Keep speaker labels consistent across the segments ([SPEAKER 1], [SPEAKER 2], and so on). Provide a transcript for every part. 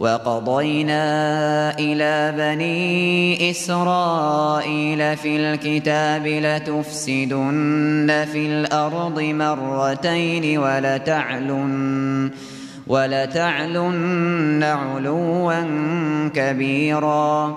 [SPEAKER 1] وقضينا إلى بني إسرائيل في الكتاب لتفسدن في الأرض مرتين ولتعلن ولتعلن علوا كبيرا.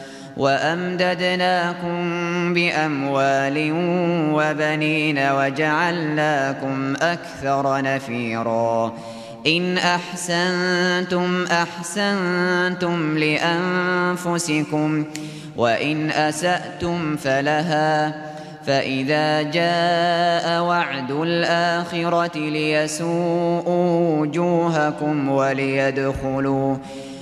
[SPEAKER 1] وأمددناكم بأموال وبنين وجعلناكم أكثر نفيرا. إن أحسنتم أحسنتم لأنفسكم وإن أسأتم فلها. فإذا جاء وعد الآخرة ليسوءوا وجوهكم وليدخلوا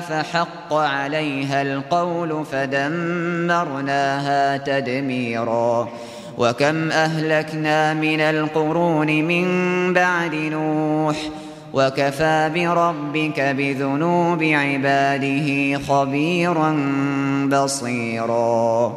[SPEAKER 1] فحق عليها القول فدمرناها تدميرا. وكم أهلكنا من القرون من بعد نوح وكفى بربك بذنوب عباده خبيرا بصيرا.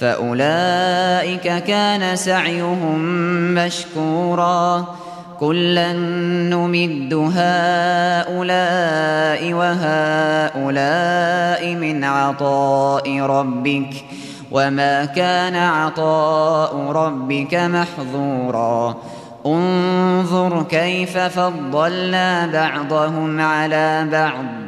[SPEAKER 1] فأولئك كان سعيهم مشكورا. كلا نمد هؤلاء وهؤلاء من عطاء ربك وما كان عطاء ربك محظورا. انظر كيف فضلنا بعضهم على بعض.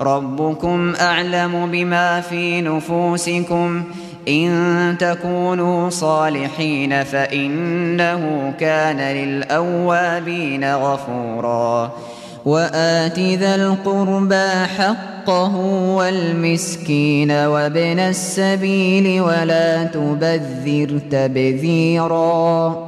[SPEAKER 1] ربكم أعلم بما في نفوسكم. إن تكونوا صالحين فإنه كان للأوابين غفورا. وآت ذا القربى حقه والمسكين وابن السبيل ولا تبذر تبذيرا.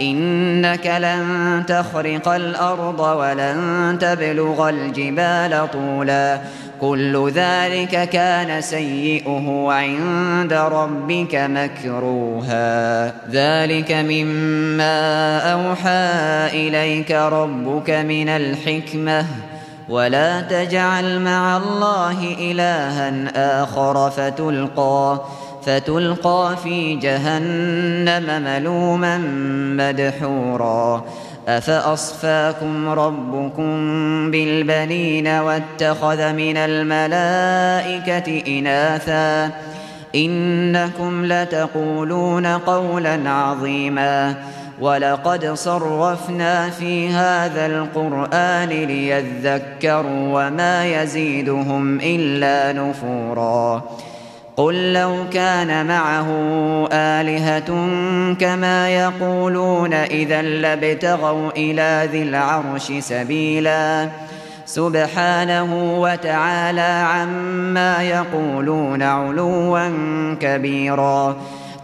[SPEAKER 1] إنك لن تخرق الأرض ولن تبلغ الجبال طولا. كل ذلك كان سيئه عند ربك مكروها. ذلك مما أوحى إليك ربك من الحكمة. ولا تجعل مع الله إلها آخر فتلقى. فتلقى في جهنم ملوما مدحورا. أفأصفاكم ربكم بالبنين واتخذ من الملائكة إناثا؟ إنكم لتقولون قولا عظيما. ولقد صرفنا في هذا القرآن ليذكروا وما يزيدهم إلا نفورا. قل لو كان معه آلهة كما يقولون إذا لابتغوا إلى ذي العرش سبيلا. سبحانه وتعالى عما يقولون علوا كبيرا.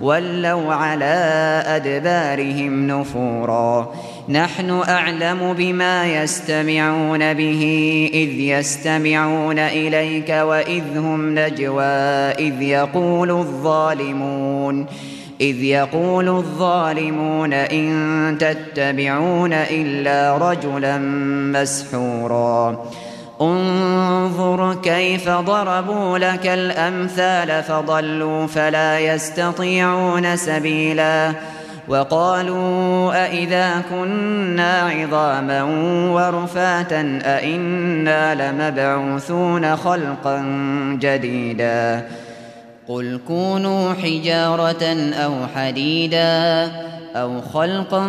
[SPEAKER 1] ولوا على أدبارهم نفورا. نحن أعلم بما يستمعون به إذ يستمعون إليك وإذ هم نجوى إذ يقول الظالمون إذ يقول الظالمون إن تتبعون إلا رجلا مسحورا. انظر كيف ضربوا لك الأمثال فضلوا فلا يستطيعون سبيلا وقالوا أئذا كنا عظاما ورفاتا أئنا لمبعوثون خلقا جديدا قل كونوا حجارة أو حديدا أو خلقا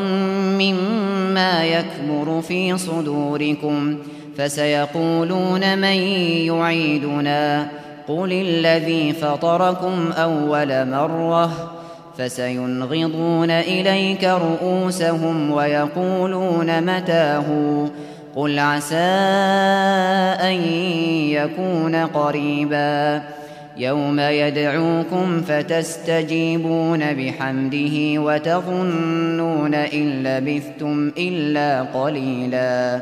[SPEAKER 1] مما يكبر في صدوركم فسيقولون من يعيدنا قل الذي فطركم أول مرة فسينغضون إليك رؤوسهم ويقولون متاه قل عسى أن يكون قريبا يوم يدعوكم فتستجيبون بحمده وتظنون إن لبثتم إلا قليلاً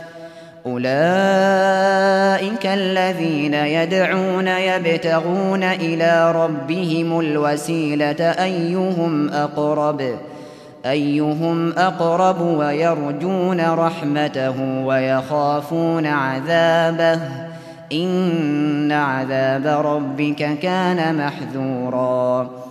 [SPEAKER 1] أولئك الذين يدعون يبتغون إلى ربهم الوسيلة أيهم أقرب؟ أيهم أقرب ويرجون رحمته ويخافون عذابه؟ إن عذاب ربك كان محذوراً.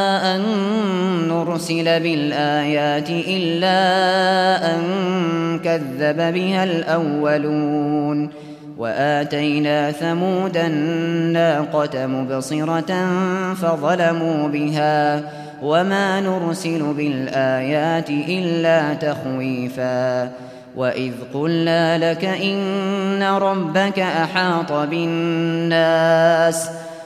[SPEAKER 1] أن نرسل بالآيات إلا أن كذب بها الأولون وآتينا ثمود الناقة مبصرة فظلموا بها وما نرسل بالآيات إلا تخويفاً وإذ قلنا لك إن ربك أحاط بالناس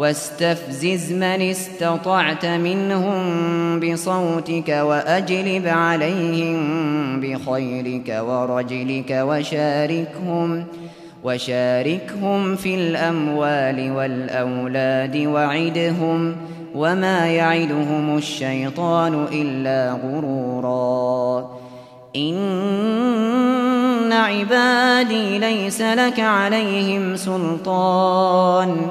[SPEAKER 1] واستفزز من استطعت منهم بصوتك وأجلب عليهم بخيرك ورجلك وشاركهم وشاركهم في الأموال والأولاد وعدهم ۖ وما يعدهم الشيطان إلا غرورا. إن عبادي ليس لك عليهم سلطان.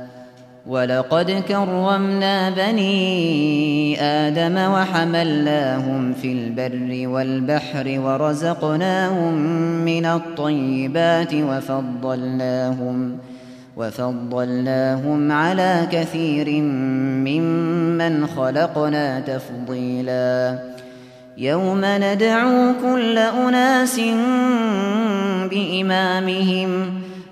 [SPEAKER 1] ولقد كرمنا بني آدم وحملناهم في البر والبحر ورزقناهم من الطيبات وفضلناهم وفضلناهم على كثير ممن خلقنا تفضيلاً يوم ندعو كل أناس بإمامهم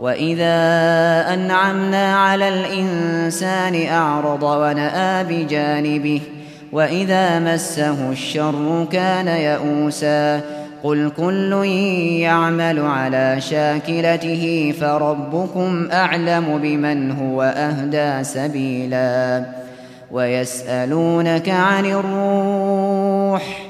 [SPEAKER 1] وإذا أنعمنا على الإنسان أعرض ونأى بجانبه وإذا مسه الشر كان يئوسا قل كل يعمل على شاكلته فربكم أعلم بمن هو أهدى سبيلا ويسألونك عن الروح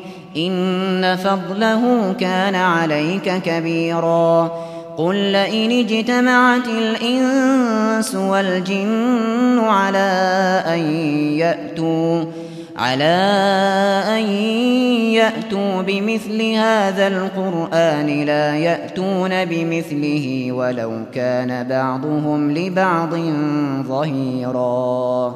[SPEAKER 1] إن فضله كان عليك كبيرا. قل لئن اجتمعت الإنس والجن على أن يأتوا على أن يأتوا بمثل هذا القرآن لا يأتون بمثله ولو كان بعضهم لبعض ظهيراً.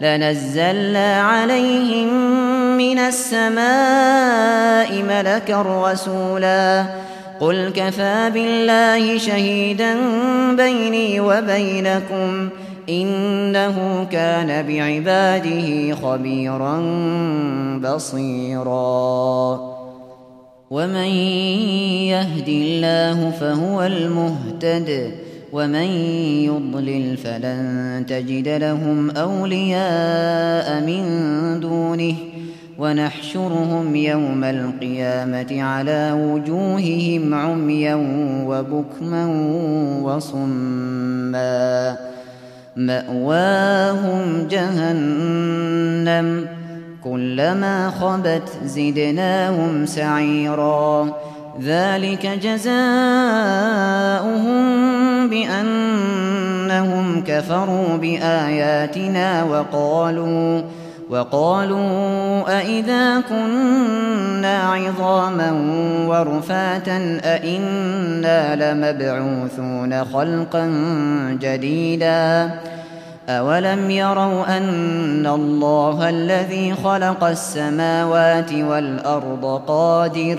[SPEAKER 1] لنزلنا عليهم من السماء ملكا رسولا. قل كفى بالله شهيدا بيني وبينكم إنه كان بعباده خبيرا بصيرا. ومن يهد الله فهو المهتد. ومن يضلل فلن تجد لهم أولياء من دونه ونحشرهم يوم القيامة على وجوههم عميا وبكما وصما. مأواهم جهنم كلما خبت زدناهم سعيرا. ذلك جزاؤهم بأنهم كفروا بآياتنا وقالوا وقالوا أئذا كنا عظاما ورفاتا أئنا لمبعوثون خلقا جديدا أولم يروا أن الله الذي خلق السماوات والأرض قادر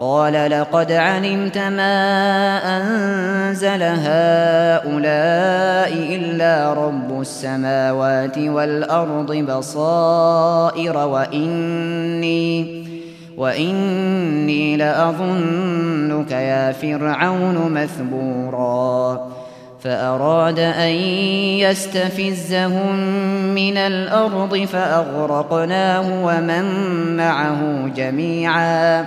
[SPEAKER 1] قال لقد علمت ما أنزل هؤلاء إلا رب السماوات والأرض بصائر وإني وإني لأظنك يا فرعون مثبورا فأراد أن يستفزهم من الأرض فأغرقناه ومن معه جميعا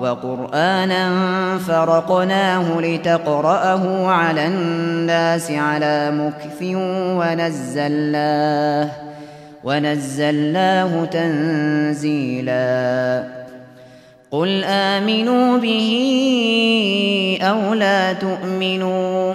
[SPEAKER 1] وقرآنا فرقناه لتقرأه على الناس على مكث ونزلناه ونزلناه تنزيلا. قل آمنوا به أو لا تؤمنوا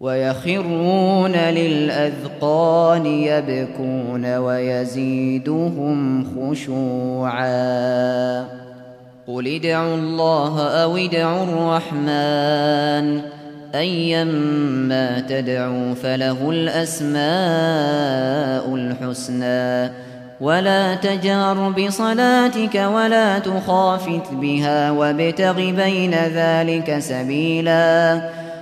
[SPEAKER 1] ويخرون للأذقان يبكون ويزيدهم خشوعا. قل ادعوا الله أو ادعوا الرحمن. أيما تدعوا فله الأسماء الحسنى. ولا تجهر بصلاتك ولا تخافت بها وابتغ بين ذلك سبيلا.